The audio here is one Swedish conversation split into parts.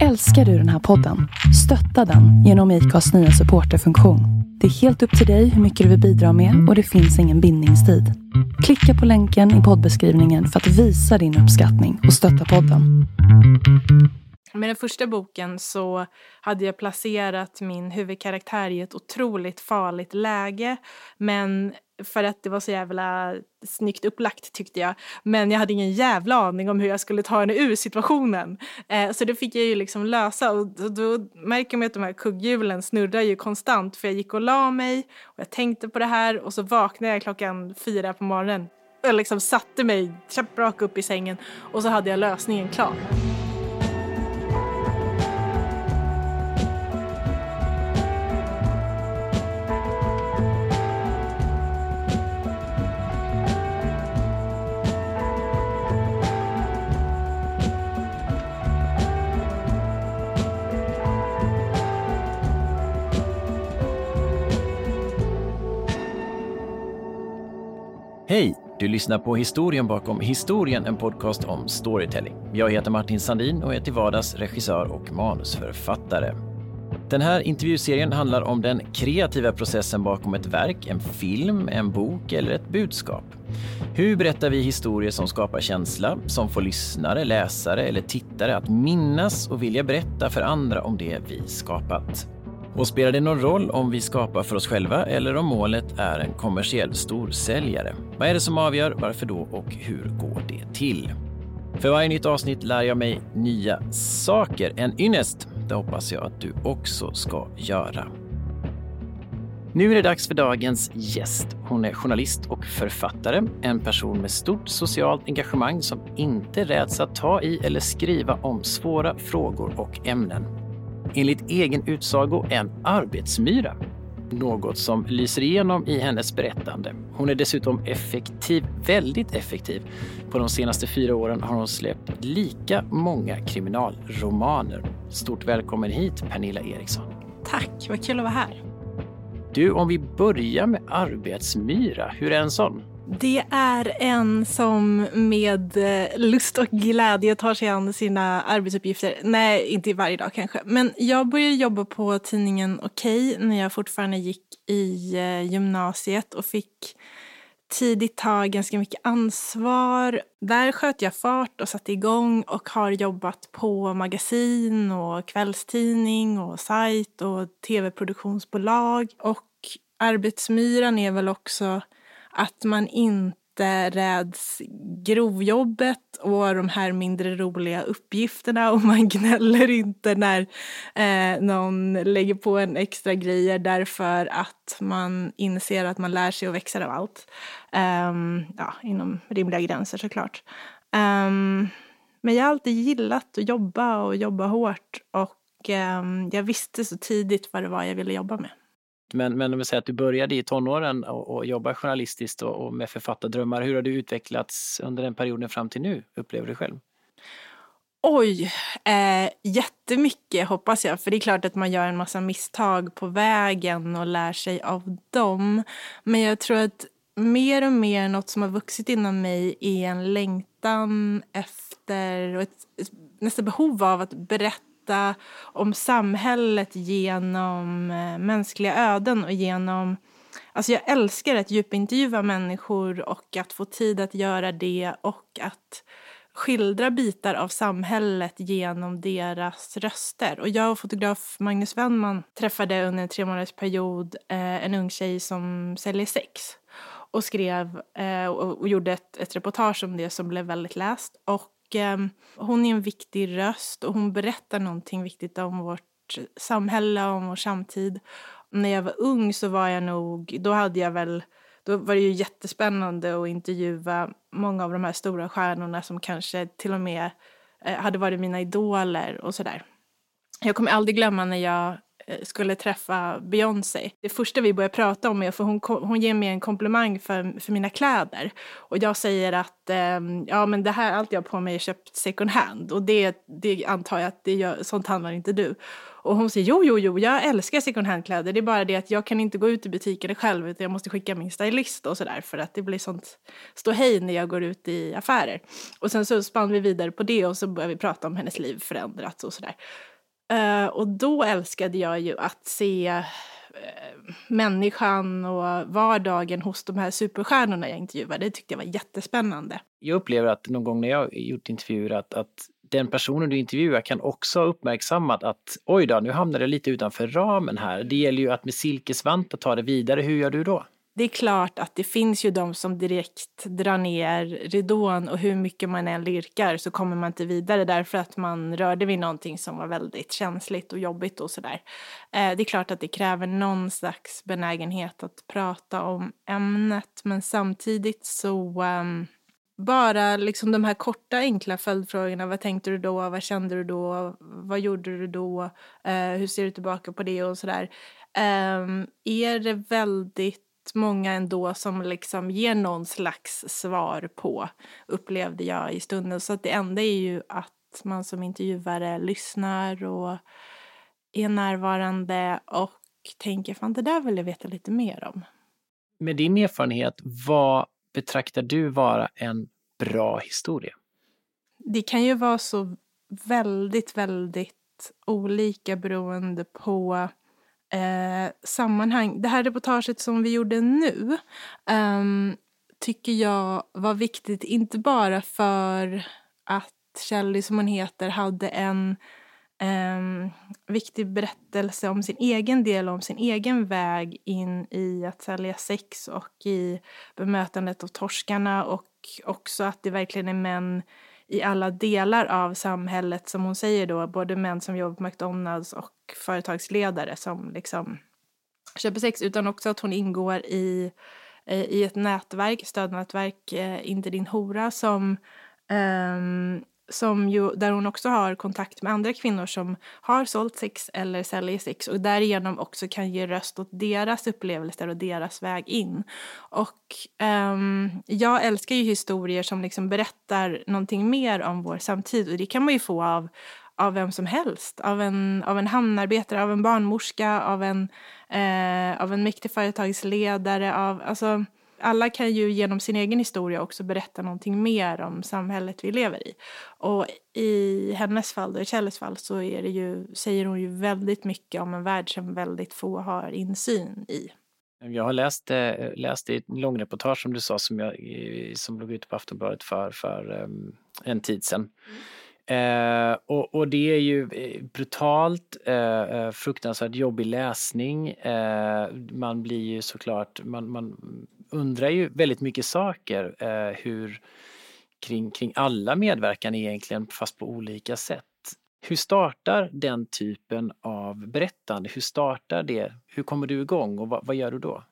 Älskar du den här podden? Stötta den genom IKAs nya supporterfunktion. Det är helt upp till dig hur mycket du vill bidra med och det finns ingen bindningstid. Klicka på länken i poddbeskrivningen för att visa din uppskattning och stötta podden. Med den första boken så hade jag placerat min huvudkaraktär i ett otroligt farligt läge. Men för att det var så jävla snyggt upplagt tyckte jag. Men jag hade ingen jävla aning om hur jag skulle ta henne ur situationen. Eh, så det fick jag ju liksom lösa och då, då märker man att de här kugghjulen snurrar ju konstant för jag gick och la mig och jag tänkte på det här och så vaknade jag klockan fyra på morgonen. Jag liksom satte mig rakt upp i sängen och så hade jag lösningen klar. Hej! Du lyssnar på historien bakom historien, en podcast om storytelling. Jag heter Martin Sandin och är till vardags regissör och manusförfattare. Den här intervjuserien handlar om den kreativa processen bakom ett verk, en film, en bok eller ett budskap. Hur berättar vi historier som skapar känsla, som får lyssnare, läsare eller tittare att minnas och vilja berätta för andra om det vi skapat? Och spelar det någon roll om vi skapar för oss själva eller om målet är en kommersiell storsäljare? Vad är det som avgör, varför då och hur går det till? För varje nytt avsnitt lär jag mig nya saker. En ynnest, det hoppas jag att du också ska göra. Nu är det dags för dagens gäst. Hon är journalist och författare, en person med stort socialt engagemang som inte räds att ta i eller skriva om svåra frågor och ämnen enligt egen utsago en arbetsmyra. Något som lyser igenom i hennes berättande. Hon är dessutom effektiv, väldigt effektiv. På de senaste fyra åren har hon släppt lika många kriminalromaner. Stort välkommen hit Pernilla Eriksson. Tack, vad kul att vara här. Du, om vi börjar med arbetsmyra, hur är en sån? Det är en som med eh, lust och glädje tar sig an sina arbetsuppgifter. Nej, inte varje dag kanske. Men jag började jobba på tidningen Okej när jag fortfarande gick i eh, gymnasiet och fick tidigt ta ganska mycket ansvar. Där sköt jag fart och satte igång och har jobbat på magasin och kvällstidning och sajt och tv-produktionsbolag. Och Arbetsmyran är väl också att man inte räds grovjobbet och de här mindre roliga uppgifterna och man gnäller inte när eh, någon lägger på en extra grejer därför att man inser att man lär sig och växer av allt. Um, ja, inom rimliga gränser såklart. Um, men jag har alltid gillat att jobba och jobba hårt och um, jag visste så tidigt vad det var jag ville jobba med. Men, men om vi säger att du började i tonåren och, och jobba journalistiskt och, och med författardrömmar. Hur har du utvecklats under den perioden fram till nu, upplever du själv? Oj, eh, jättemycket hoppas jag. För det är klart att man gör en massa misstag på vägen och lär sig av dem. Men jag tror att mer och mer något som har vuxit inom mig är en längtan efter och ett, ett nästan behov av att berätta berätta om samhället genom eh, mänskliga öden och genom Alltså jag älskar att djupintervjua människor och att få tid att göra det och att skildra bitar av samhället genom deras röster. Och jag och fotograf Magnus Wennman träffade under en tre månaders period eh, en ung tjej som säljer sex och skrev eh, och, och, gjorde ett, ett reportage om det som blev väldigt läst. Och eh, hon är en viktig röst och hon berättar någonting viktigt om vårt samhälle, om vår samtid. När jag var ung så var jag nog, då hade jag väl då var det ju jättespännande att intervjua många av de här stora stjärnorna som kanske till och med eh, hade varit mina idoler och sådär. Jag kommer aldrig glömma när jag Eh, skulle träffa Beyoncé. Det första vi börjar prata om är, för hon, hon ger mig en komplimang för, för mina kläder. Och jag säger att eh, ja, men det här, allt jag har på mig är köpt second hand. Och det, det antar jag att det gör, sånt handlar inte du. Och hon säger jo, jo, jo, jag älskar second hand-kläder. Det är bara det att jag kan inte gå ut i butiken själv utan jag måste skicka min stylist och sådär för att det blir sånt ståhej när jag går ut i affärer. Och sen så spann vi vidare på det och så började vi prata om hennes liv förändrats och sådär. Uh, och då älskade jag ju att se uh, människan och vardagen hos de här superstjärnorna jag intervjuade. Det tyckte jag var jättespännande. Jag upplever att någon gång när jag gjort intervjuer att, att den personen du intervjuar kan också ha uppmärksammat att oj då, nu hamnade jag lite utanför ramen här. Det gäller ju att med silkesvantar ta det vidare. Hur gör du då? Det är klart att det finns ju de som direkt drar ner ridån och hur mycket man än lirkar så kommer man inte vidare därför att man rörde vid någonting som var väldigt känsligt och jobbigt och sådär. Eh, det är klart att det kräver någon slags benägenhet att prata om ämnet men samtidigt så um, bara liksom de här korta enkla följdfrågorna. Vad tänkte du då? Vad kände du då? Vad gjorde du då? Uh, hur ser du tillbaka på det och sådär. Um, är det väldigt många ändå som liksom ger någon slags svar på, upplevde jag i stunden. Så att det enda är ju att man som intervjuare lyssnar och är närvarande och tänker fan det där vill jag veta lite mer om. Med din erfarenhet, vad betraktar du vara en bra historia? Det kan ju vara så väldigt, väldigt olika beroende på eh, sammanhang. Det här reportaget som vi gjorde nu eh, tycker jag var viktigt, inte bara för att Kelly, som hon heter, hade en eh, viktig berättelse om sin egen del, om sin egen väg in i att sälja sex och i bemötandet av torskarna och också att det verkligen är män i alla delar av samhället, som hon säger då, både män som jobbar på McDonalds och företagsledare som liksom köper sex, utan också att hon ingår i, eh, i ett nätverk, stödnätverk, eh, Inte din hora, som um, som ju, där hon också har kontakt med andra kvinnor som har sålt sex eller säljer sex och därigenom också kan ge röst åt deras upplevelser och deras väg in. Och um, jag älskar ju historier som liksom berättar någonting mer om vår samtid och det kan man ju få av av vem som helst. Av en, av en hamnarbetare, av en barnmorska, av en, eh, av en mäktig företagsledare. Av, alltså, alla kan ju genom sin egen historia också berätta någonting mer om samhället vi lever i. Och i hennes fall, och i Kjelles fall, så är det ju, säger hon ju väldigt mycket om en värld som väldigt få har insyn i. Jag har läst, eh, läst ett långreportage som du sa som, jag, som låg ute på Aftonbladet för, för um, en tid sedan. Mm. Eh, och, och, det är ju eh, brutalt, eh, eh, fruktansvärt jobbig läsning. Eh, man blir ju såklart, man, man undrar ju väldigt mycket saker eh, hur kring, kring alla medverkan egentligen, fast på olika sätt. Hur startar den typen av berättande? Hur startar det? Hur kommer du igång och vad, vad gör du då?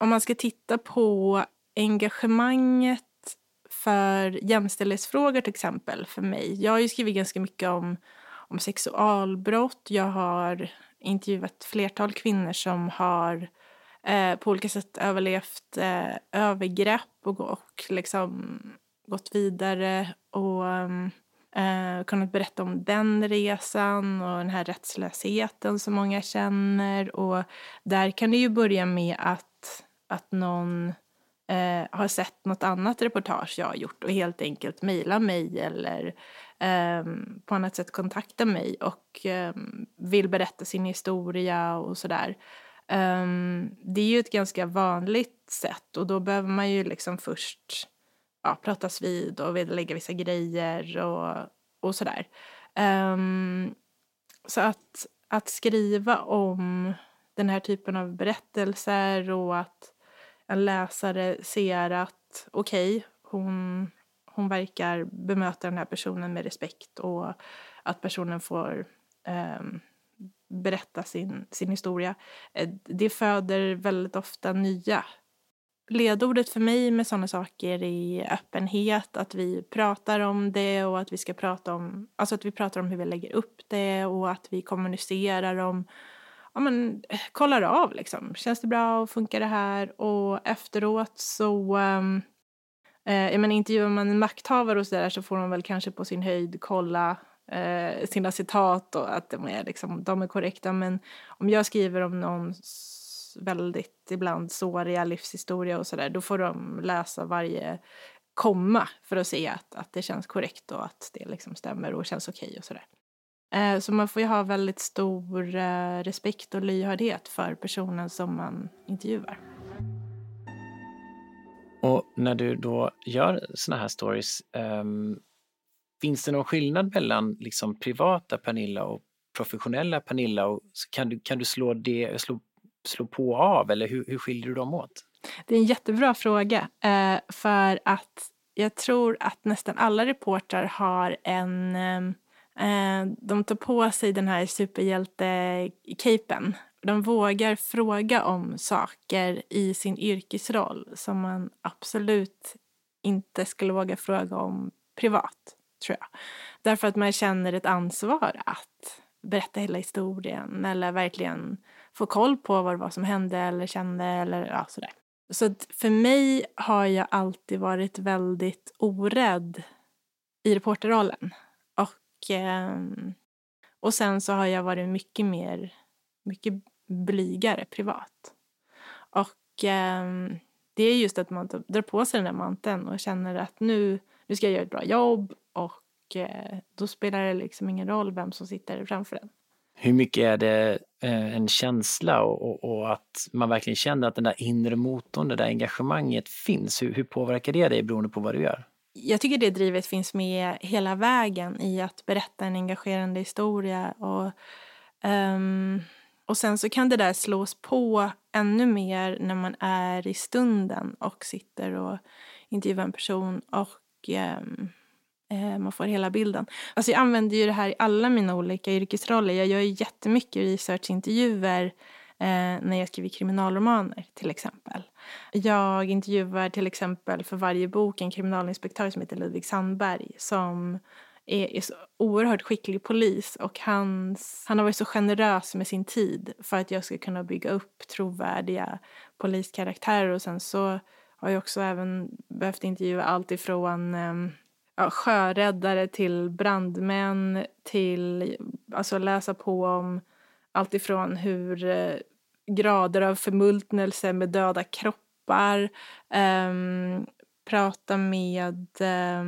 Om man ska titta på engagemanget för jämställdhetsfrågor till exempel för mig. Jag har ju skrivit ganska mycket om, om sexualbrott. Jag har intervjuat flertal kvinnor som har eh, på olika sätt överlevt eh, övergrepp och, och liksom gått vidare och eh, eh kunnat berätta om den resan och den här rättslösheten som många känner. Och där kan det ju börja med att, att någon eh, har sett något annat reportage jag har gjort och helt enkelt mejlar mig eller eh, på annat sätt kontaktar mig och eh, vill berätta sin historia och sådär. Ehm, det är ju ett ganska vanligt sätt och då behöver man ju liksom först ja, pratas vid och lägga vissa grejer och, och sådär. Ehm, så att, att skriva om den här typen av berättelser och att en läsare ser att okej, okay, hon, hon verkar bemöta den här personen med respekt och att personen får um, berätta sin, sin historia. Eh, det föder väldigt ofta nya. Ledordet för mig med sådana saker är öppenhet, att vi pratar om det och att vi ska prata om, alltså att vi pratar om hur vi lägger upp det och att vi kommunicerar om, ja, men, eh, kollar av. Liksom. Känns det bra och funkar det här? Och efteråt så um, eh, jag menar, intervjuar man en makthavare och så där så får de väl kanske på sin höjd kolla eh, sina citat och att de är, liksom, de är korrekta. Men om jag skriver om någon väldigt ibland såriga livshistoria och sådär, då får de läsa varje komma för att se att, att det känns korrekt och att det liksom stämmer och känns okej okay och sådär. Eh, så man får ju ha väldigt stor eh, respekt och lyhördhet för personen som man intervjuar. Och när du då gör såna här stories, um, finns det någon skillnad mellan liksom privata Pernilla och professionella Pernilla? Och kan, du, kan du slå, det, slå, slå på av eller hur, hur skiljer du dem åt? Det är en jättebra fråga. Eh, för att jag tror att nästan alla reportrar har en... Eh, de tar på sig den här superhjälte-capen. De vågar fråga om saker i sin yrkesroll som man absolut inte skulle våga fråga om privat, tror jag. Därför att man känner ett ansvar att berätta hela historien eller verkligen få koll på vad det var som hände eller kände eller ja, sådär. Så att för mig har jag alltid varit väldigt orädd i reporterrollen. Och, och sen så har jag varit mycket mer, mycket blygare privat. Och ehm, det är just att man drar på sig den där manteln och känner att nu, nu ska jag göra ett bra jobb och eh, då spelar det liksom ingen roll vem som sitter framför en. Hur mycket är det eh, en känsla och, och, och, att man verkligen känner att den där inre motorn, det där engagemanget finns? Hur, hur påverkar det dig beroende på vad du gör? Jag tycker det drivet finns med hela vägen i att berätta en engagerande historia. Och, um, och sen så kan det där slås på ännu mer när man är i stunden och sitter och intervjuar en person och um, man får hela bilden. Alltså jag använder ju det här i alla mina olika yrkesroller. Jag gör jättemycket researchintervjuer Eh, när jag skriver kriminalromaner till exempel. Jag intervjuar till exempel för varje bok en kriminalinspektör som heter Ludvig Sandberg som är, är så oerhört skicklig polis och hans, han har varit så generös med sin tid för att jag ska kunna bygga upp trovärdiga poliskaraktärer och sen så har jag också även behövt intervjua allt ifrån eh, ja, sjöräddare till brandmän till alltså läsa på om allt ifrån hur eh, grader av förmultnelse med döda kroppar eh, prata med eh,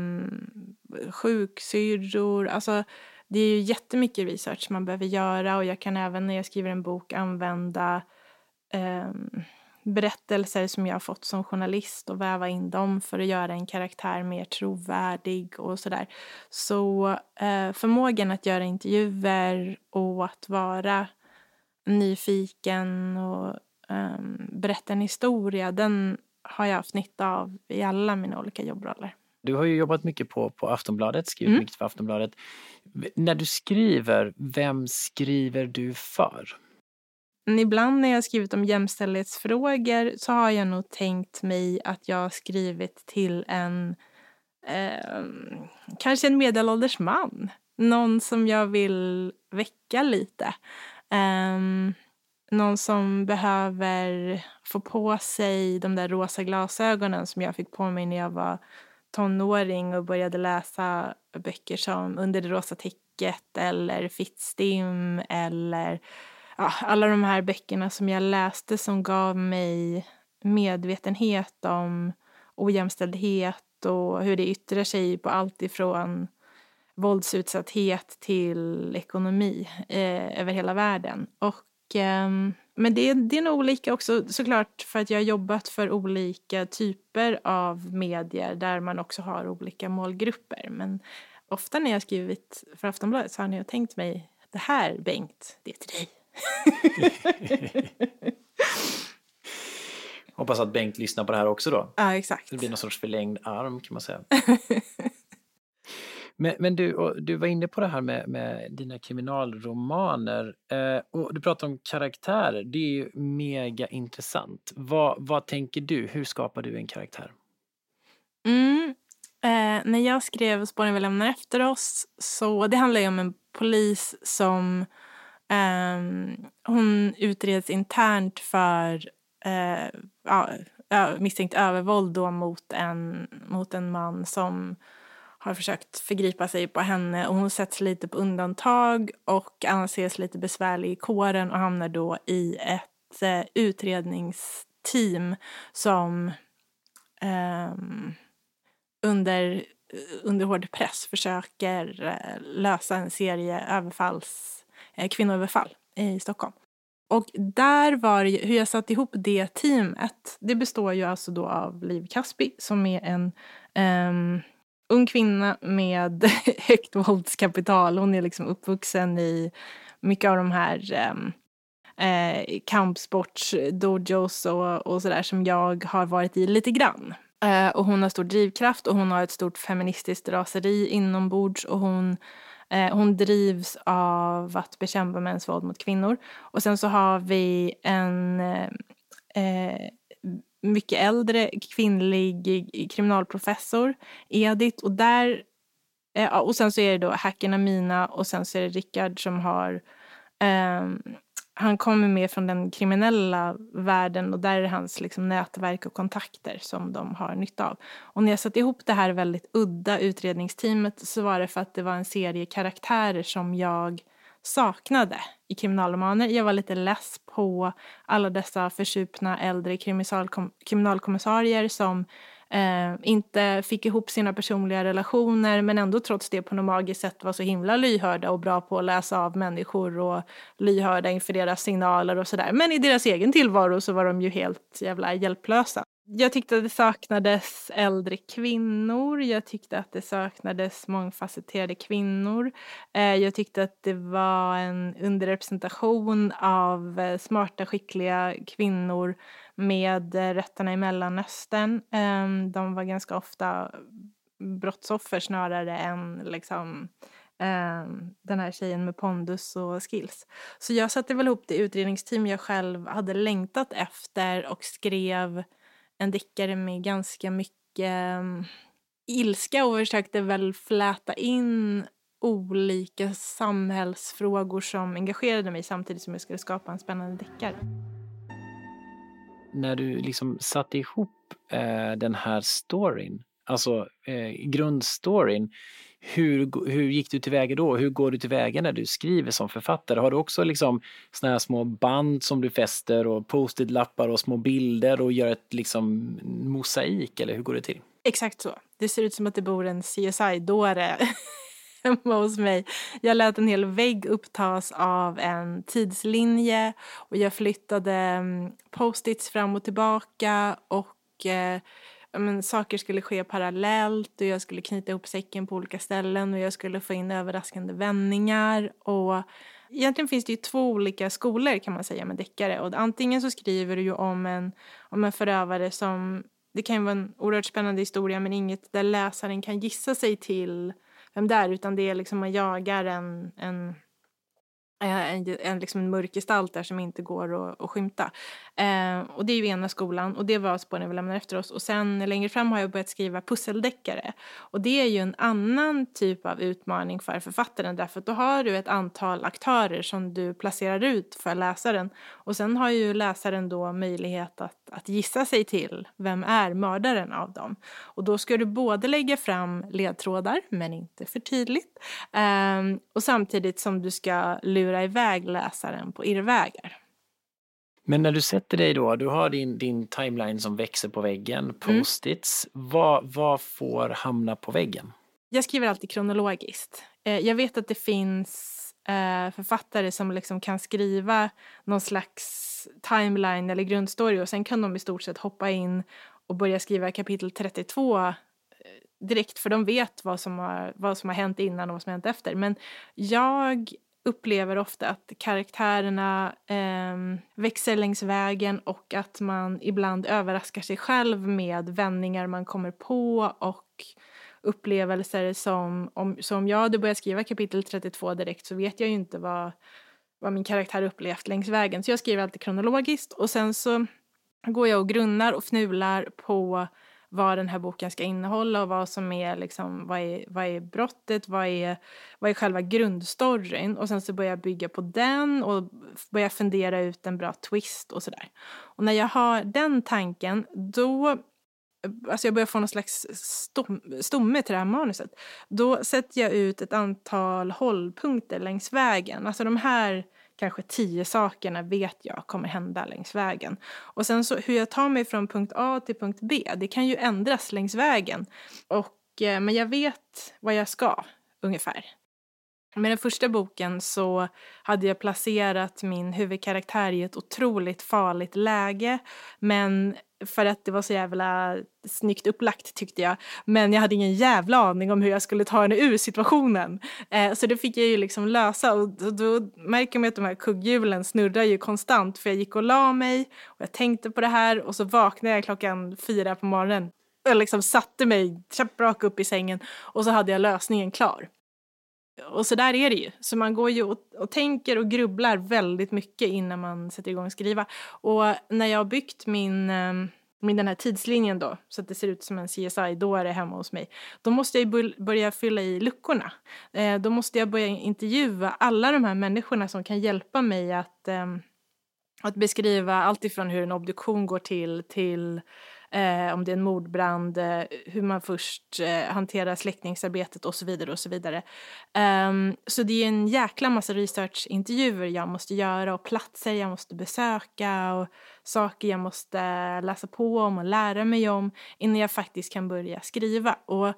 sjuksyrror. Alltså, det är ju jättemycket research man behöver göra och jag kan även när jag skriver en bok använda eh, berättelser som jag har fått som journalist och väva in dem för att göra en karaktär mer trovärdig och sådär. Så eh, förmågan att göra intervjuer och att vara nyfiken och eh, berätta en historia, den har jag haft nytta av i alla mina olika jobbroller. Du har ju jobbat mycket på, på Aftonbladet, skrivit mm. mycket för Aftonbladet. När du skriver, vem skriver du för? Ibland när jag skrivit om jämställdhetsfrågor så har jag nog tänkt mig att jag har skrivit till en eh, kanske en medelålders man. Någon som jag vill väcka lite. Um, någon som behöver få på sig de där rosa glasögonen som jag fick på mig när jag var tonåring och började läsa böcker som Under det rosa täcket eller Fittstim eller ja, alla de här böckerna som jag läste som gav mig medvetenhet om ojämställdhet och hur det yttrar sig på allt ifrån våldsutsatthet till ekonomi eh, över hela världen. Och, eh, men det, det är nog olika också såklart för att jag har jobbat för olika typer av medier där man också har olika målgrupper. Men ofta när jag skrivit för Aftonbladet så har jag tänkt mig det här Bengt, det är till dig. Hoppas att Bengt lyssnar på det här också då. Ja, exakt. Det blir någon sorts förlängd arm kan man säga. men, men du, du var inne på det här med, med dina kriminalromaner. Eh, och du pratar om karaktärer. Det är ju mega intressant. Vad, vad tänker du? Hur skapar du en karaktär? Mm. Eh, när jag skrev Spåren vi lämnar efter oss så det handlar ju om en polis som eh, hon utreds internt för eh, ja, misstänkt övervåld då mot en, mot en man som har försökt förgripa sig på henne och hon sätts lite på undantag och anses lite besvärlig i kåren och hamnar då i ett eh, utredningsteam som eh, under, under hård press försöker eh, lösa en serie överfalls, eh, kvinnoöverfall i Stockholm. Och där var det, hur jag satt ihop det teamet, det består ju alltså då av Liv Kaspi som är en ehm, ung kvinna med högt våldskapital. Hon är liksom uppvuxen i mycket av de här um, eh, och, och sådär som jag har varit i lite grann. Eh, och hon har stor drivkraft och hon har ett stort feministiskt raseri inombords och hon Eh, hon drivs av att bekämpa mäns våld mot kvinnor. Och sen så har vi en eh, eh mycket äldre kvinnlig kriminalprofessor, Edith. Och, där, eh, och sen så är det då hackerna Mina och sen så är det Rickard som har eh, han kommer med från den kriminella världen och där är det hans liksom, nätverk och kontakter som de har nytta av. Och när jag satte ihop det här väldigt udda utredningsteamet så var det för att det var en serie karaktärer som jag saknade i kriminalromaner. Jag var lite less på alla dessa försupna äldre kriminalkommissarier som eh, inte fick ihop sina personliga relationer men ändå trots det på något magiskt sätt var så himla lyhörda och bra på att läsa av människor och lyhörda inför deras signaler och sådär. Men i deras egen tillvaro så var de ju helt jävla hjälplösa. Jag tyckte att det saknades äldre kvinnor. Jag tyckte att det saknades mångfacetterade kvinnor. Eh, jag tyckte att det var en underrepresentation av eh, smarta, skickliga kvinnor med eh, rötterna i Mellanöstern. Ehm, de var ganska ofta brottsoffer snarare än liksom ehm, den här tjejen med pondus och skills. Så jag satte väl ihop det utredningsteam jag själv hade längtat efter och skrev en deckare med ganska mycket mm, ilska och försökte väl fläta in olika samhällsfrågor som engagerade mig samtidigt som jag skulle skapa en spännande deckare. När du liksom satte ihop eh, den här storyn, alltså eh, grundstoryn, hur, hur gick du tillväga då? Hur går du tillväga när du skriver som författare? Har du också liksom såna här små band som du fäster och post-it-lappar och små bilder och gör ett liksom mosaik eller hur går det till? Exakt så. Det ser ut som att det bor en CSI-dåre hemma hos mig. Jag lät en hel vägg upptas av en tidslinje och jag flyttade mm, post-its fram och tillbaka och eh, men, saker skulle ske parallellt och jag skulle knyta ihop säcken på olika ställen och jag skulle få in överraskande vändningar och Egentligen finns det ju två olika skolor kan man säga med deckare. Och antingen så skriver du ju om en, om en förövare som, det kan ju vara en oerhört spännande historia men inget där läsaren kan gissa sig till vem det är utan det är liksom man jagar en, en Eh, en, en, liksom en mörk gestalt där som inte går att, att skymta. Eh, och det är ju ena skolan och det var spåren vi lämnar efter oss. Och sen längre fram har jag börjat skriva pusseldeckare. Och det är ju en annan typ av utmaning för författaren därför att då har du ett antal aktörer som du placerar ut för läsaren. Och sen har ju läsaren då möjlighet att, att gissa sig till vem är mördaren av dem. Och då ska du både lägga fram ledtrådar, men inte för tydligt. Eh, och samtidigt som du ska lura lura iväg läsaren på irrvägar. Men när du sätter dig då, du har din, din timeline som växer på väggen, mm. post-its. Mm. Vad, vad får hamna på väggen? Jag skriver alltid kronologiskt. Eh, jag vet att det finns eh, författare som liksom kan skriva någon slags timeline eller grundstory och sen kan de i stort sett hoppa in och börja skriva kapitel 32 eh, direkt för de vet vad som, har, vad som har hänt innan och vad som har hänt efter. Men jag upplever ofta att karaktärerna eh, växer längs vägen och att man ibland överraskar sig själv med vändningar man kommer på och upplevelser som om, så om jag hade börjat skriva kapitel 32 direkt så vet jag ju inte vad, vad min karaktär upplevt längs vägen. Så jag skriver alltid kronologiskt och sen så går jag och grunnar och fnular på vad den här boken ska innehålla och vad som är, liksom, vad är, vad är brottet, vad är, vad är själva grundstoryn. Och sen så börjar jag bygga på den och börjar fundera ut en bra twist och sådär. Och när jag har den tanken, då alltså jag börjar få någon slags stom, stomme till det här manuset. Då sätter jag ut ett antal hållpunkter längs vägen. Alltså de här kanske tio sakerna vet jag kommer hända längs vägen. Och sen så hur jag tar mig från punkt A till punkt B, det kan ju ändras längs vägen. Och, eh, men jag vet vad jag ska, ungefär. Med den första boken så hade jag placerat min huvudkaraktär i ett otroligt farligt läge. Men för att det var så jävla snyggt upplagt tyckte jag. Men jag hade ingen jävla aning om hur jag skulle ta henne ur situationen. Eh, så det fick jag ju liksom lösa och då, då märker man att de här kugghjulen snurrar ju konstant för jag gick och la mig och jag tänkte på det här och så vaknade jag klockan fyra på morgonen. Jag liksom satte mig rakt upp i sängen och så hade jag lösningen klar. Och så där är det ju. Så man går ju och, och, tänker och grubblar väldigt mycket innan man sätter igång att skriva. Och när jag har byggt min, ehm, min den här tidslinjen då, så att det ser ut som en CSI, då är det hemma hos mig. Då måste jag börja fylla i luckorna. Eh, då måste jag börja intervjua alla de här människorna som kan hjälpa mig att, eh, att beskriva allt ifrån hur en obduktion går till, till eh, om det är en mordbrand, eh, hur man först eh, hanterar släckningsarbetet och så vidare och så vidare. Um, så det är en jäkla massa researchintervjuer jag måste göra och platser jag måste besöka och saker jag måste läsa på om och lära mig om innan jag faktiskt kan börja skriva. Och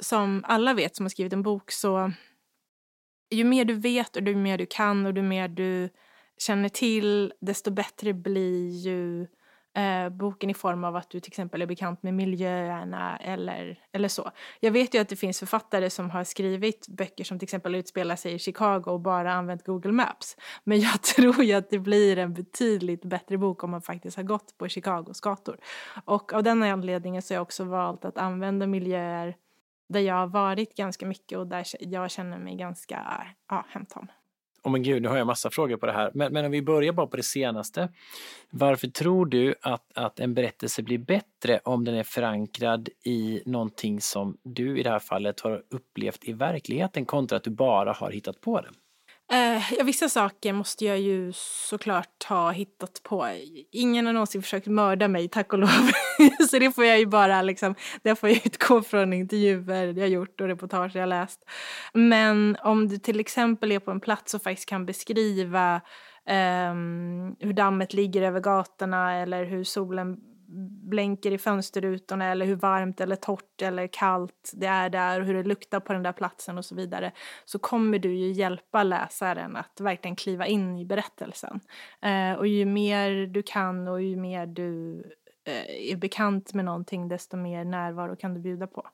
som alla vet som har skrivit en bok så ju mer du vet och ju mer du kan och ju mer du känner till desto bättre blir ju eh, boken i form av att du till exempel är bekant med miljöerna eller, eller så. Jag vet ju att det finns författare som har skrivit böcker som till exempel utspelar sig i Chicago och bara använt Google Maps. Men jag tror ju att det blir en betydligt bättre bok om man faktiskt har gått på Chicagos gator. Och av den anledningen så har jag också valt att använda miljöer där jag har varit ganska mycket och där jag känner mig ganska ja, hemtam. Oh men gud, nu har jag massa frågor på det här. Men, men om vi börjar bara på det senaste. Varför tror du att, att en berättelse blir bättre om den är förankrad i någonting som du i det här fallet har upplevt i verkligheten kontra att du bara har hittat på den? Eh, ja, vissa saker måste jag ju såklart ha hittat på. Ingen har någonsin försökt mörda mig, tack och lov. så det får jag ju bara liksom, det får jag utgå från intervjuer jag gjort och reportage jag läst. Men om du till exempel är på en plats och faktiskt kan beskriva um, hur dammet ligger över gatorna eller hur solen blänker i fönsterrutorna eller hur varmt eller torrt eller kallt det är där och hur det luktar på den där platsen och så vidare så kommer du ju hjälpa läsaren att verkligen kliva in i berättelsen. Eh, och ju mer du kan och ju mer du eh, är bekant med någonting desto mer närvaro kan du bjuda på.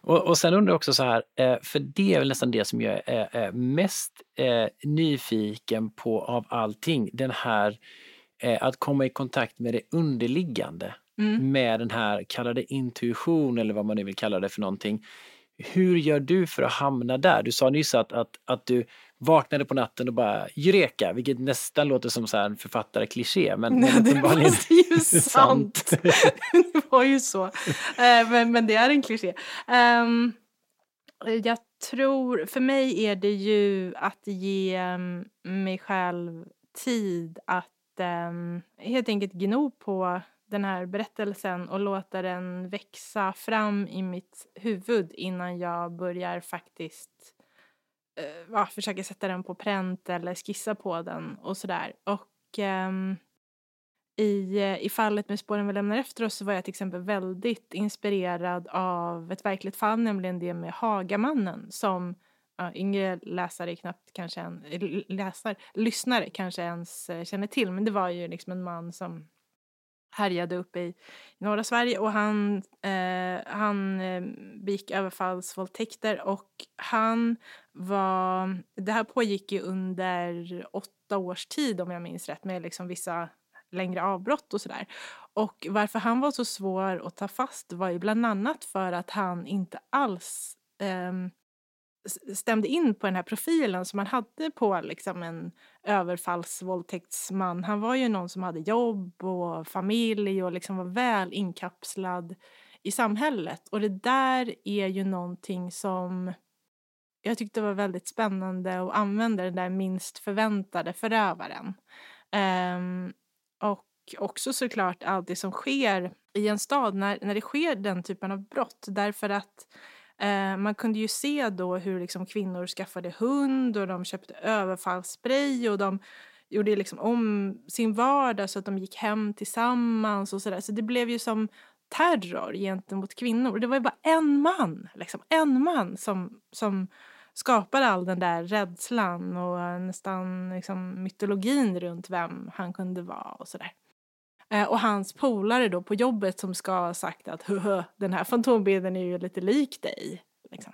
Och, och sen undrar jag också så här, eh, för det är väl nästan det som jag är mest eh, nyfiken på av allting, den här eh, att komma i kontakt med det underliggande. Mm. Med den här, kalla det intuition eller vad man nu vill kalla det för någonting. Hur gör du för att hamna där? Du sa nyss att, att, att du vaknade på natten och bara Eureka, vilket nästan låter som så en författare-kliché. Men, Nej, det var ju sant. det var ju så. Uh, men, men det är en kliché. Um, jag tror, för mig är det ju att ge um, mig själv tid att um, helt enkelt gno på den här berättelsen och låta den växa fram i mitt huvud innan jag börjar faktiskt eh, uh, va, försöka sätta den på pränt eller skissa på den och sådär. Och um, i, eh, i fallet med spåren vi lämnar efter oss så var jag till exempel väldigt inspirerad av ett verkligt fall, nämligen det med Hagamannen som ja, yngre läsare knappt kanske en, läsare, lyssnare kanske ens eh, känner till. Men det var ju liksom en man som härjade uppe i norra Sverige och han, eh, han eh, begick överfallsvåldtäkter och han var, det här pågick ju under åtta års tid om jag minns rätt med liksom vissa längre avbrott och sådär. Och varför han var så svår att ta fast var ju bland annat för att han inte alls eh, stämde in på den här profilen som man hade på liksom en överfallsvåldtäktsman. Han var ju någon som hade jobb och familj och liksom var väl inkapslad i samhället. Och det där är ju någonting som jag tyckte var väldigt spännande att använda den där minst förväntade förövaren. Um, och också såklart allt det som sker i en stad när, när det sker den typen av brott. Därför att eh, man kunde ju se då hur liksom kvinnor skaffade hund och de köpte överfallsspray och de gjorde liksom om sin vardag så att de gick hem tillsammans och sådär. Så det blev ju som terror gentemot kvinnor. Det var ju bara en man, liksom, en man som, som skapade all den där rädslan och eh, nästan liksom, mytologin runt vem han kunde vara och sådär. Eh, och hans polare då på jobbet som ska ha sagt att den här fantombilden är ju lite lik dig. Liksom.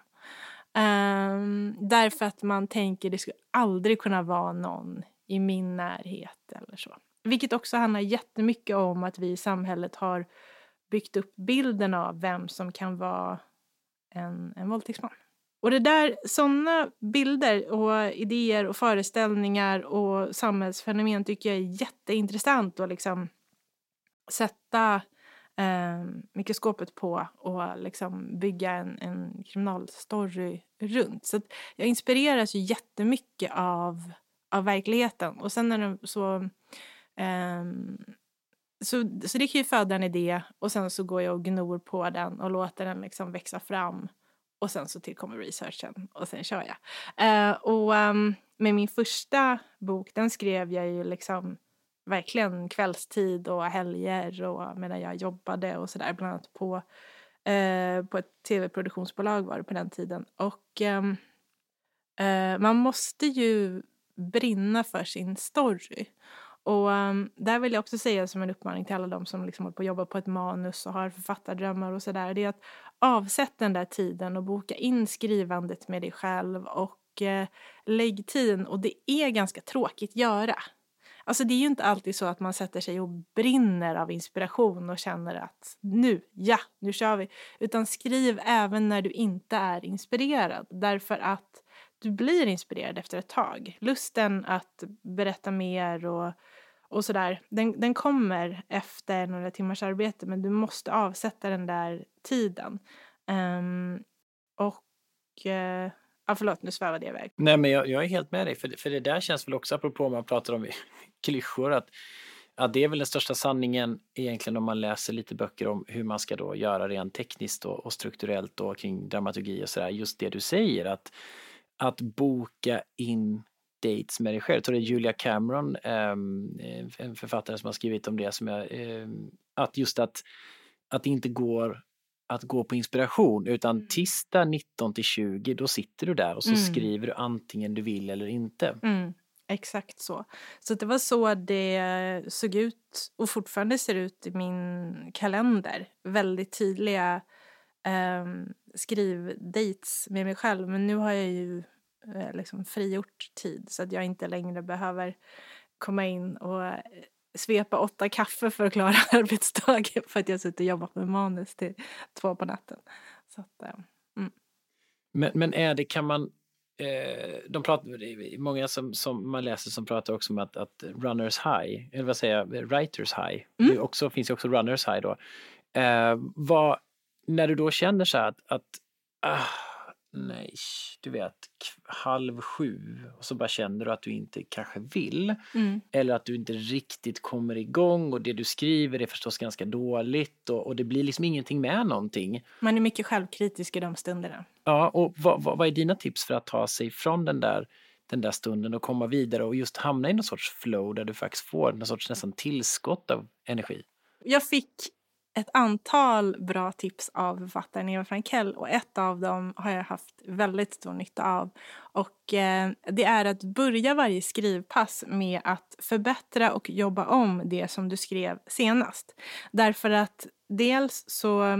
Um, därför att man tänker det skulle aldrig kunna vara någon i min närhet eller så. Vilket också handlar jättemycket om att vi i samhället har byggt upp bilden av vem som kan vara en, en våldtäktsman. Och det där, sådana bilder och idéer och föreställningar och samhällsfenomen tycker jag är jätteintressant att liksom sätta eh, mikroskopet på och liksom bygga en, en kriminalstory runt. Så jag inspireras ju jättemycket av, av verkligheten. Och sen är det så... Eh, så, så det kan ju föda en idé och sen så går jag och gnor på den och låter den liksom växa fram. Och sen så tillkommer researchen och sen kör jag. Eh, och um, med min första bok, den skrev jag ju liksom verkligen kvällstid och helger och medan jag jobbade och sådär, bland annat på, eh, på ett tv-produktionsbolag var det på den tiden. Och ehm, eh, man måste ju brinna för sin story. Och um, där vill jag också säga som en uppmaning till alla de som liksom håller på att jobba på ett manus och har författardrömmar och sådär. Det är att avsätt den där tiden och boka in skrivandet med dig själv och eh, lägg tiden. Och det är ganska tråkigt göra. Alltså det är ju inte alltid så att man sätter sig och brinner av inspiration och känner att nu, ja, nu kör vi. Utan skriv även när du inte är inspirerad. Därför att du blir inspirerad efter ett tag. Lusten att berätta mer och, och sådär, den, den kommer efter några timmars arbete men du måste avsätta den där tiden. Um, och uh, Ja, förlåt, nu svävade jag iväg. Nej, men jag, jag, är helt med dig. För, för det där känns väl också, apropå om man pratar om klyschor, att, att det är väl den största sanningen egentligen om man läser lite böcker om hur man ska då göra rent tekniskt och, och strukturellt och kring dramaturgi och sådär. Just det du säger, att att boka in dates med dig själv. Jag tror det är Julia Cameron, um, en författare som har skrivit om det, som jag, um, att just att, att det inte går att gå på inspiration utan mm. tisdag 19 till 20 då sitter du där och så mm. skriver du antingen du vill eller inte. Mm. Exakt så. Så det var så det såg ut och fortfarande ser ut i min kalender. Väldigt tydliga um, skrivdates med mig själv. Men nu har jag ju eh, liksom frigjort tid så att jag inte längre behöver komma in och eh, svepa åtta kaffe för att klara arbetsdagen för att jag suttit och jobbat med manus till två på natten. Så att, eh, mm. men, men är det, kan man eh, de pratar, många som, som man läser som pratar också om att, att runners high, eller vad säger jag, writers high, mm. det också, finns ju också runners high då. Eh, vad, när du då känner så här att, att ah, nej, du vet, halv sju och så bara känner du att du inte kanske vill. Mm. Eller att du inte riktigt kommer igång och det du skriver är förstås ganska dåligt och, och det blir liksom ingenting med någonting. Man är mycket självkritisk i de stunderna. Ja, och vad, vad, vad är dina tips för att ta sig från den där den där stunden och komma vidare och just hamna i någon sorts flow där du faktiskt får någon sorts nästan tillskott av energi? Jag fick ett antal bra tips av författaren Eva Frankell och ett av dem har jag haft väldigt stor nytta av. Och eh, det är att börja varje skrivpass med att förbättra och jobba om det som du skrev senast. Därför att dels så eh,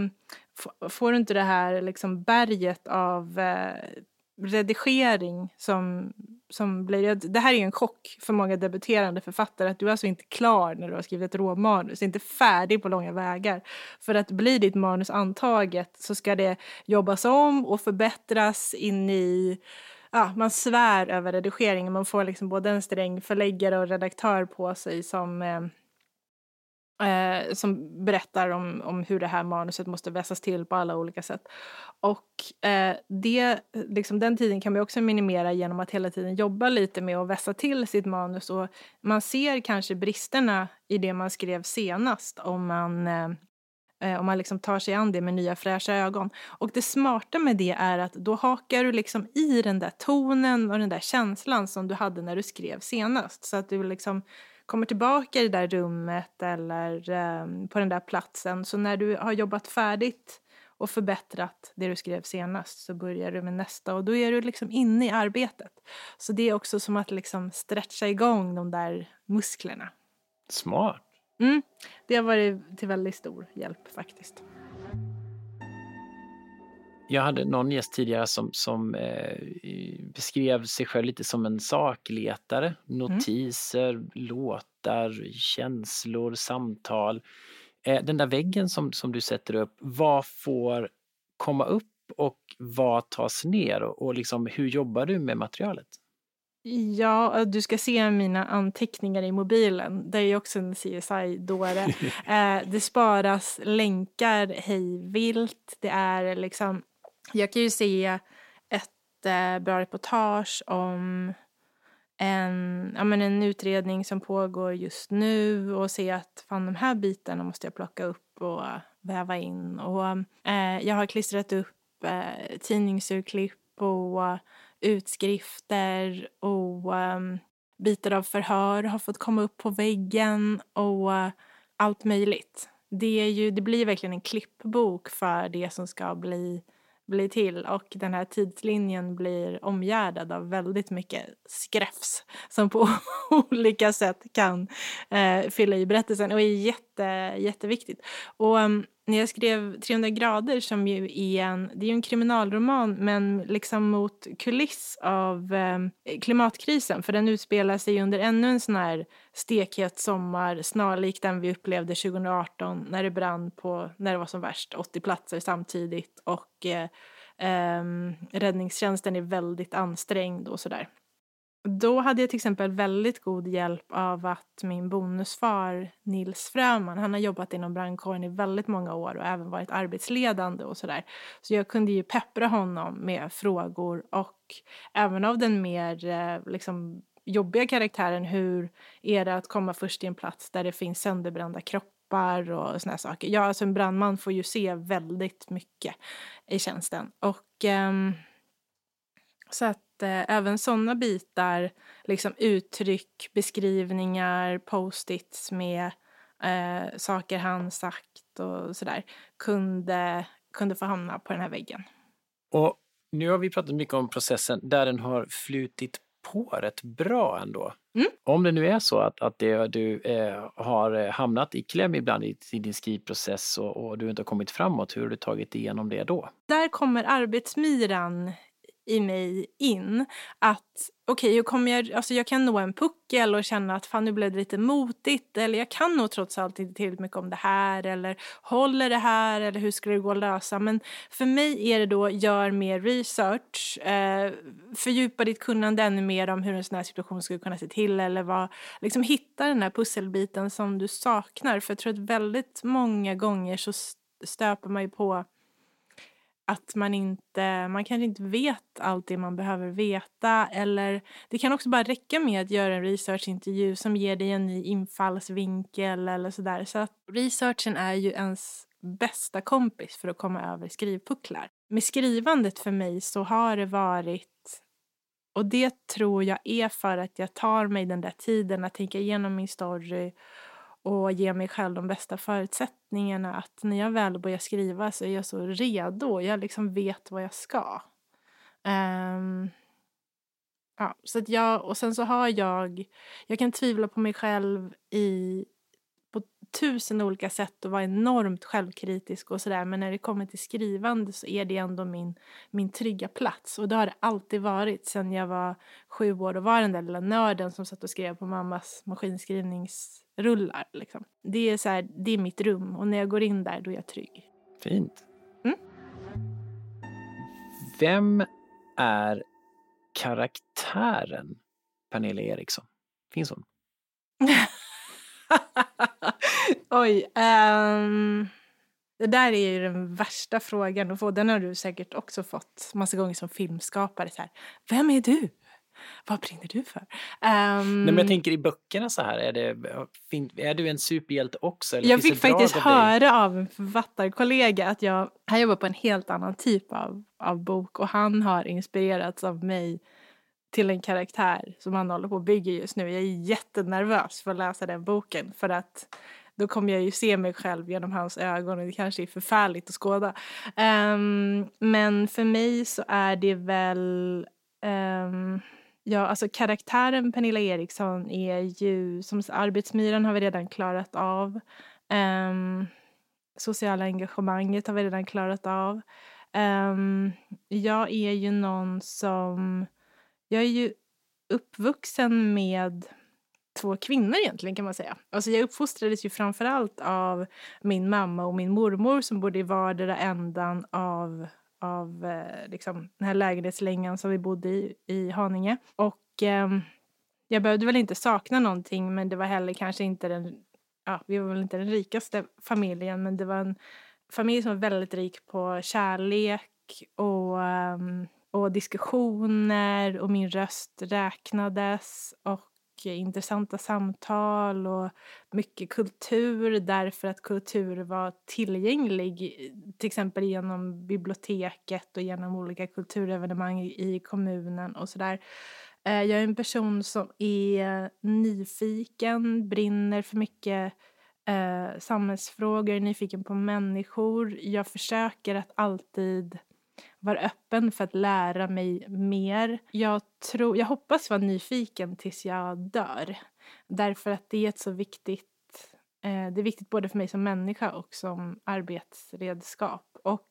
får du inte det här liksom berget av eh, redigering som, som blir... Det här är ju en chock för många debuterande författare att du är alltså inte klar när du har skrivit ett råmanus, inte färdig på långa vägar. För att bli ditt manus antaget så ska det jobbas om och förbättras in i... Ja, man svär över redigeringen, man får liksom både en sträng förläggare och redaktör på sig som eh, Eh, som berättar om, om hur det här manuset måste vässas till på alla olika sätt. Och eh, det, liksom, den tiden kan man också minimera genom att hela tiden jobba lite med att vässa till sitt manus. Och man ser kanske bristerna i det man skrev senast om man eh, eh, om man liksom tar sig an det med nya fräscha ögon. Och det smarta med det är att då hakar du liksom i den där tonen och den där känslan som du hade när du skrev senast. Så att du liksom kommer tillbaka i det där rummet eller eh, på den där platsen. Så när du har jobbat färdigt och förbättrat det du skrev senast så börjar du med nästa och då är du liksom inne i arbetet. Så det är också som att liksom stretcha igång de där musklerna. Smart. Mm, det har varit till väldigt stor hjälp faktiskt. Jag hade någon gäst tidigare som, som eh, beskrev sig själv lite som en sakletare. Notiser, mm. låtar, känslor, samtal. Eh, den där väggen som, som du sätter upp, vad får komma upp och vad tas ner? Och, och liksom, hur jobbar du med materialet? Ja, du ska se mina anteckningar i mobilen. Det är också en CSI-dåre. eh, det sparas länkar hejvilt. Det är liksom jag kan ju se ett eh, bra reportage om en, ja, men en utredning som pågår just nu och se att fan de här bitarna måste jag plocka upp och väva in. Och, eh, jag har klistrat upp eh, tidningsurklipp och utskrifter och um, bitar av förhör har fått komma upp på väggen och uh, allt möjligt. Det, är ju, det blir verkligen en klippbok för det som ska bli blir till och den här tidslinjen blir omgärdad av väldigt mycket skräfs som på olika sätt kan eh, fylla i berättelsen och är jätte, jätteviktigt. Och um, när jag skrev 300 grader som ju är en, det är en kriminalroman men liksom mot kuliss av eh, klimatkrisen för den utspelar sig under ännu en sån här stekhet sommar snarlik den vi upplevde 2018 när det brann på, när det var som värst, 80 platser samtidigt och eh, eh, räddningstjänsten är väldigt ansträngd och sådär. Då hade jag till exempel väldigt god hjälp av att min bonusfar Nils Fröman, han har jobbat inom brandkåren i väldigt många år och även varit arbetsledande och sådär. Så jag kunde ju peppra honom med frågor och även av den mer eh, liksom jobbiga karaktären, hur är det att komma först till en plats där det finns sönderbrända kroppar och såna saker. Ja, alltså en brandman får ju se väldigt mycket i tjänsten och um, så att eh, även sådana bitar, liksom uttryck, beskrivningar, post-its med eh, saker han sagt och sådär, kunde, kunde få hamna på den här väggen. Och nu har vi pratat mycket om processen där den har flutit på rätt bra ändå. Mm. Om det nu är så att, att det, du eh, har hamnat i kläm ibland i, i din skrivprocess och, och, du inte har kommit framåt, hur har du tagit igenom det då? Där kommer arbetsmyran i mig in att okej, okay, jag, alltså jag kan nå en puckel och känna att fan nu blev det lite motigt eller jag kan nog trots allt inte tillräckligt mycket om det här eller håller det här eller hur skulle det gå att lösa. Men för mig är det då gör mer research, eh, fördjupa ditt kunnande ännu mer om hur en sån här situation skulle kunna se till eller vad, liksom hitta den här pusselbiten som du saknar. För jag tror att väldigt många gånger så stöper man ju på att man inte, man kanske inte vet allt det man behöver veta eller det kan också bara räcka med att göra en researchintervju som ger dig en ny infallsvinkel eller sådär. Så att researchen är ju ens bästa kompis för att komma över skrivpucklar. Med skrivandet för mig så har det varit och det tror jag är för att jag tar mig den där tiden att tänka igenom min story och ge mig själv de bästa förutsättningarna. Att när jag väl börjar skriva så är jag så redo. Jag liksom vet vad jag ska. Um, ja, så att jag, och sen så har jag, jag kan tvivla på mig själv i på tusen olika sätt och vara enormt självkritisk och sådär. Men när det kommer till skrivande så är det ändå min, min trygga plats. Och det har det alltid varit sen jag var sju år och var den där lilla nörden som satt och skrev på mammas maskinskrivnings rullar. Liksom. Det, är så här, det är mitt rum och när jag går in där då är jag trygg. Fint. Mm? Vem är karaktären Pernilla Eriksson? Finns hon? Oj. Um, det där är ju den värsta frågan att få. Den har du säkert också fått massa gånger som filmskapare. Så här, Vem är du? Vad brinner du för? Um, Nej, men jag tänker i böckerna så här, är, det, är du en superhjälte också? jag fick faktiskt höra av en författarkollega att jag, han jobbar på en helt annan typ av, av bok och han har inspirerats av mig till en karaktär som han håller på och bygger just nu. Jag är jättenervös för att läsa den boken för att då kommer jag ju se mig själv genom hans ögon och det kanske är förfärligt att skåda. Um, men för mig så är det väl um, Ja, alltså karaktären Pernilla Eriksson är ju, som arbetsmyran har vi redan klarat av. Um, sociala engagemanget har vi redan klarat av. Um, jag är ju någon som, jag är ju uppvuxen med två kvinnor egentligen kan man säga. Alltså jag uppfostrades ju framförallt av min mamma och min mormor som bodde i vardera ändan av av eh, liksom, den här lägenhetslängan som vi bodde i i Haninge. Och eh, jag behövde väl inte sakna någonting men det var heller kanske inte den, ja vi var väl inte den rikaste familjen men det var en familj som var väldigt rik på kärlek och, ehm, och diskussioner och min röst räknades och intressanta samtal och mycket kultur därför att kultur var tillgänglig till exempel genom biblioteket och genom olika kulturevenemang i kommunen och sådär. Eh, jag är en person som är nyfiken, brinner för mycket eh, samhällsfrågor, nyfiken på människor. Jag försöker att alltid vara öppen för att lära mig mer. Jag, tror, jag hoppas vara nyfiken tills jag dör. Därför att det är ett så viktigt eh, det är viktigt både för mig som människa och som arbetsredskap. Och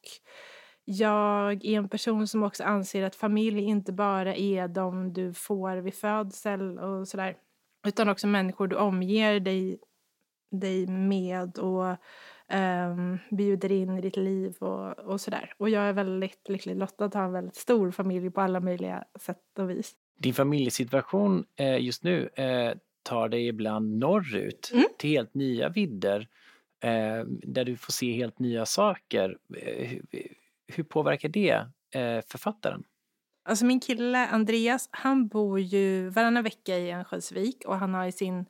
jag är en person som också anser att familj inte bara är de du får vid födsel och sådär. Utan också människor du omger dig, dig med och um, bjuder in i ditt liv och, och sådär. Och jag är väldigt lycklig lottad att ha en väldigt stor familj på alla möjliga sätt och vis. Din familjesituation eh, just nu eh, tar dig ibland norrut mm. till helt nya vidder eh, där du får se helt nya saker. Eh, hur, hur påverkar det eh, författaren? Alltså min kille Andreas, han bor ju varannan vecka i Örnsköldsvik och han har i sin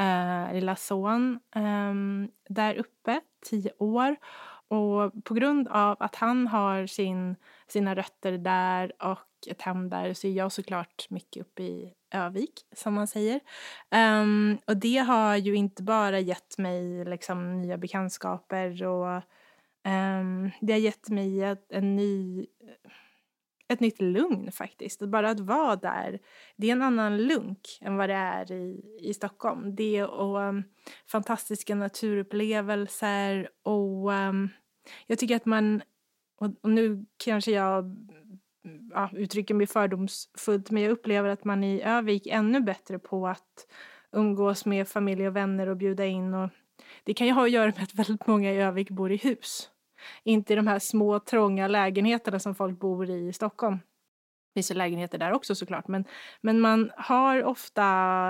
eh, lilla son eh, där uppe, tio år. Och på grund av att han har sin, sina rötter där och ett hem där så är jag såklart mycket uppe i Övik, som man säger. Um, och det har ju inte bara gett mig liksom, nya bekantskaper och um, det har gett mig ett, en ny ett nytt lugn faktiskt. Bara att vara där, det är en annan lunk än vad det är i, i Stockholm. Det och um, fantastiska naturupplevelser och um, jag tycker att man, och, och nu kanske jag ja, uttrycker mig fördomsfullt, men jag upplever att man i Övik är ännu bättre på att umgås med familj och vänner och bjuda in. Och det kan ju ha att göra med att väldigt många i Övik bor i hus. Inte i de här små trånga lägenheterna som folk bor i i Stockholm. Det finns ju lägenheter där också såklart. Men, men man har ofta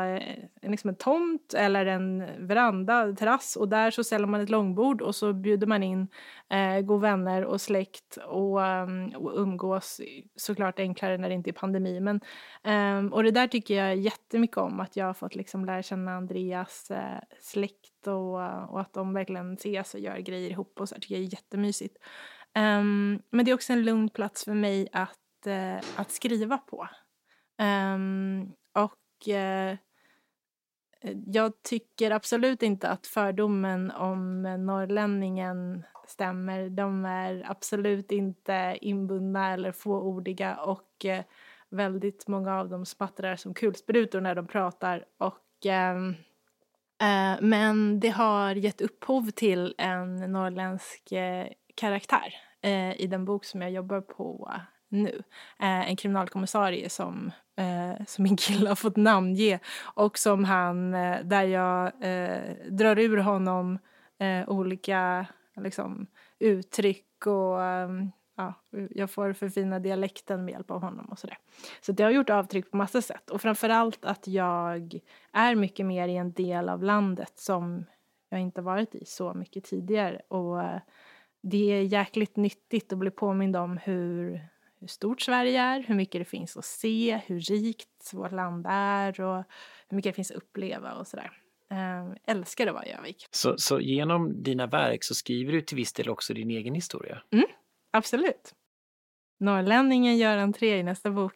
eh, liksom en tomt eller en veranda, terrass och där så ställer man ett långbord och så bjuder man in eh, god vänner och släkt och, ehm, och umgås. Såklart enklare när det inte är pandemi. Men, eh, och det där tycker jag jättemycket om. Att jag har fått liksom lära känna Andreas eh, släkt och, och att de verkligen ses och gör grejer ihop och så tycker jag är jättemysigt. Um, men det är också en lugn plats för mig att eh, att skriva på. Um, och eh, jag tycker absolut inte att fördomen om norrlänningen stämmer. De är absolut inte inbundna eller fåordiga och eh, väldigt många av dem smattrar som kulsprutor när de pratar. Och, ehm, eh, men det har gett upphov till en norrländsk eh, karaktär eh, i den bok som jag jobbar på nu. Eh, en kriminalkommissarie som, eh, som min kille har fått namnge och som han, eh, där jag eh, drar ur honom eh, olika liksom, uttryck och ehm, ja, jag får förfina dialekten med hjälp av honom och sådär. Så det har gjort avtryck på massa sätt och framförallt att jag är mycket mer i en del av landet som jag inte varit i så mycket tidigare. Och eh, det är jäkligt nyttigt att bli påmind om hur, hur stort Sverige är, hur mycket det finns att se, hur rikt vårt land är och hur mycket det finns att uppleva och sådär. Äh, älskar att vara i Övik. Så, så genom dina verk så skriver du till viss del också din egen historia? Mm, absolut. Norrlänningen gör entré i nästa bok.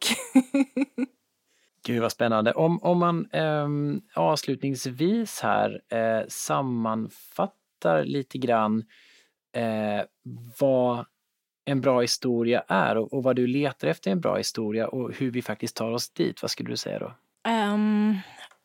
Gud vad spännande. Om, om man eh, avslutningsvis här eh, sammanfattar lite grann eh, vad en bra historia är och, och, vad du letar efter en bra historia och hur vi faktiskt tar oss dit. Vad skulle du säga då? Um,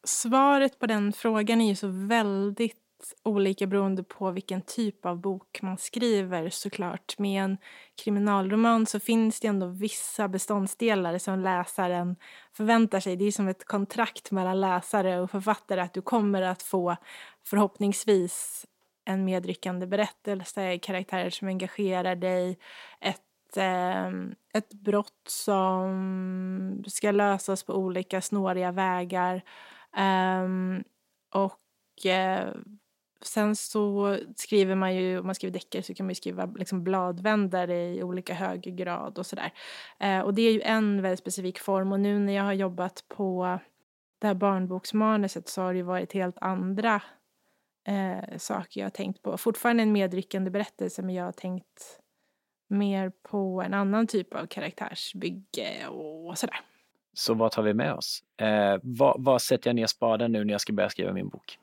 svaret på den frågan är ju så väldigt olika beroende på vilken typ av bok man skriver såklart. Med en kriminalroman så finns det ändå vissa beståndsdelar som läsaren förväntar sig. Det är som ett kontrakt mellan läsare och författare att du kommer att få förhoppningsvis en medryckande berättelse, karaktärer som engagerar dig, ett, eh, ett brott som ska lösas på olika snåriga vägar. Eh, och eh, sen så skriver man ju, om man skriver deckare så kan man ju skriva liksom bladvändare i olika hög grad och sådär. Eh, och det är ju en väldigt specifik form och nu när jag har jobbat på det här barnboksmanuset så har det ju varit helt andra eh, saker jag har tänkt på. Fortfarande en medryckande berättelse men jag har tänkt mer på en annan typ av karaktärsbygge och sådär. Så vad tar vi med oss? Eh, vad, sätter jag ner spaden nu när jag ska börja skriva min bok?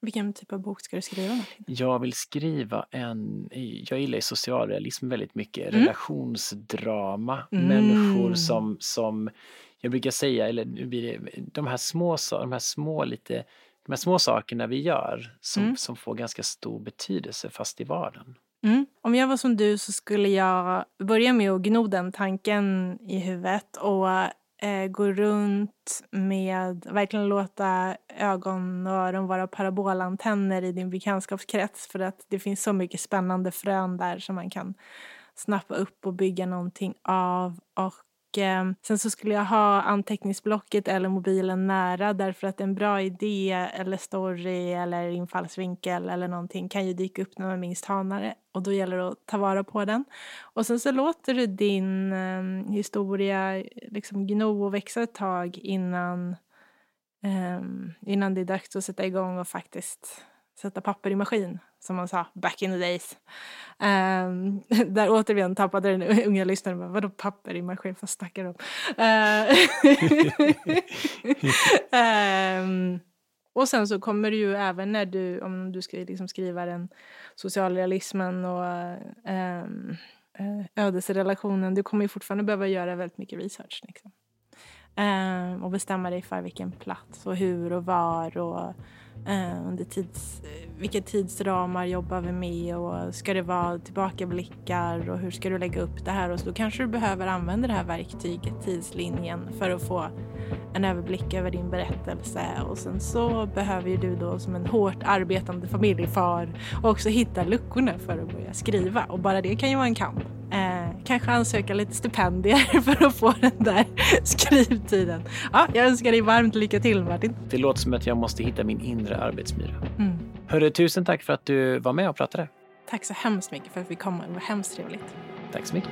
Vilken typ av bok ska du skriva? Martin? Jag vill skriva en, jag gillar socialrealism väldigt mycket, mm. relationsdrama, mm. människor som, som, jag brukar säga, eller nu blir det, de här små, de här små lite, de här små sakerna vi gör som, mm. som får ganska stor betydelse fast i vardagen. Mm. Om jag var som du så skulle jag börja med att gno den tanken i huvudet och eh, gå runt med, verkligen låta ögon och öron vara parabolantenner i din bekantskapskrets för att det finns så mycket spännande frön där som man kan snappa upp och bygga någonting av. Och Eh, sen så skulle jag ha anteckningsblocket eller mobilen nära därför att en bra idé eller story eller infallsvinkel eller någonting kan ju dyka upp när man minst anar det och då gäller det att ta vara på den. Och sen så låter du din eh, historia liksom gno och växa ett tag innan, eh, innan det är dags att sätta igång och faktiskt sätta papper i maskin, som man sa back in the days. Um, där återigen tappade den unga lyssnaren, vadå papper i maskin, vad snackar de om? um, och sen så kommer du ju även när du, om du ska liksom skriva den socialrealismen och um, ödesrelationen, du kommer ju fortfarande behöva göra väldigt mycket research. Liksom. Um, och bestämma dig för vilken plats och hur och var och Eh, under tids, eh, vilka tidsramar jobbar vi med och ska det vara tillbakablickar och hur ska du lägga upp det här? Och så då kanske du behöver använda det här verktyget, tidslinjen, för att få en överblick över din berättelse. Och sen så behöver ju du då som en hårt arbetande familjefar också hitta luckorna för att börja skriva. Och bara det kan ju vara en kamp. Eh, Kanske ansöka lite stipendier för att få den där skrivtiden. Ja, jag önskar dig varmt lycka till Martin. Det låter som att jag måste hitta min inre arbetsmyra. Mm. Hörru, tusen tack för att du var med och pratade. Tack så hemskt mycket för att vi kom. Det var hemskt trevligt. Tack så mycket.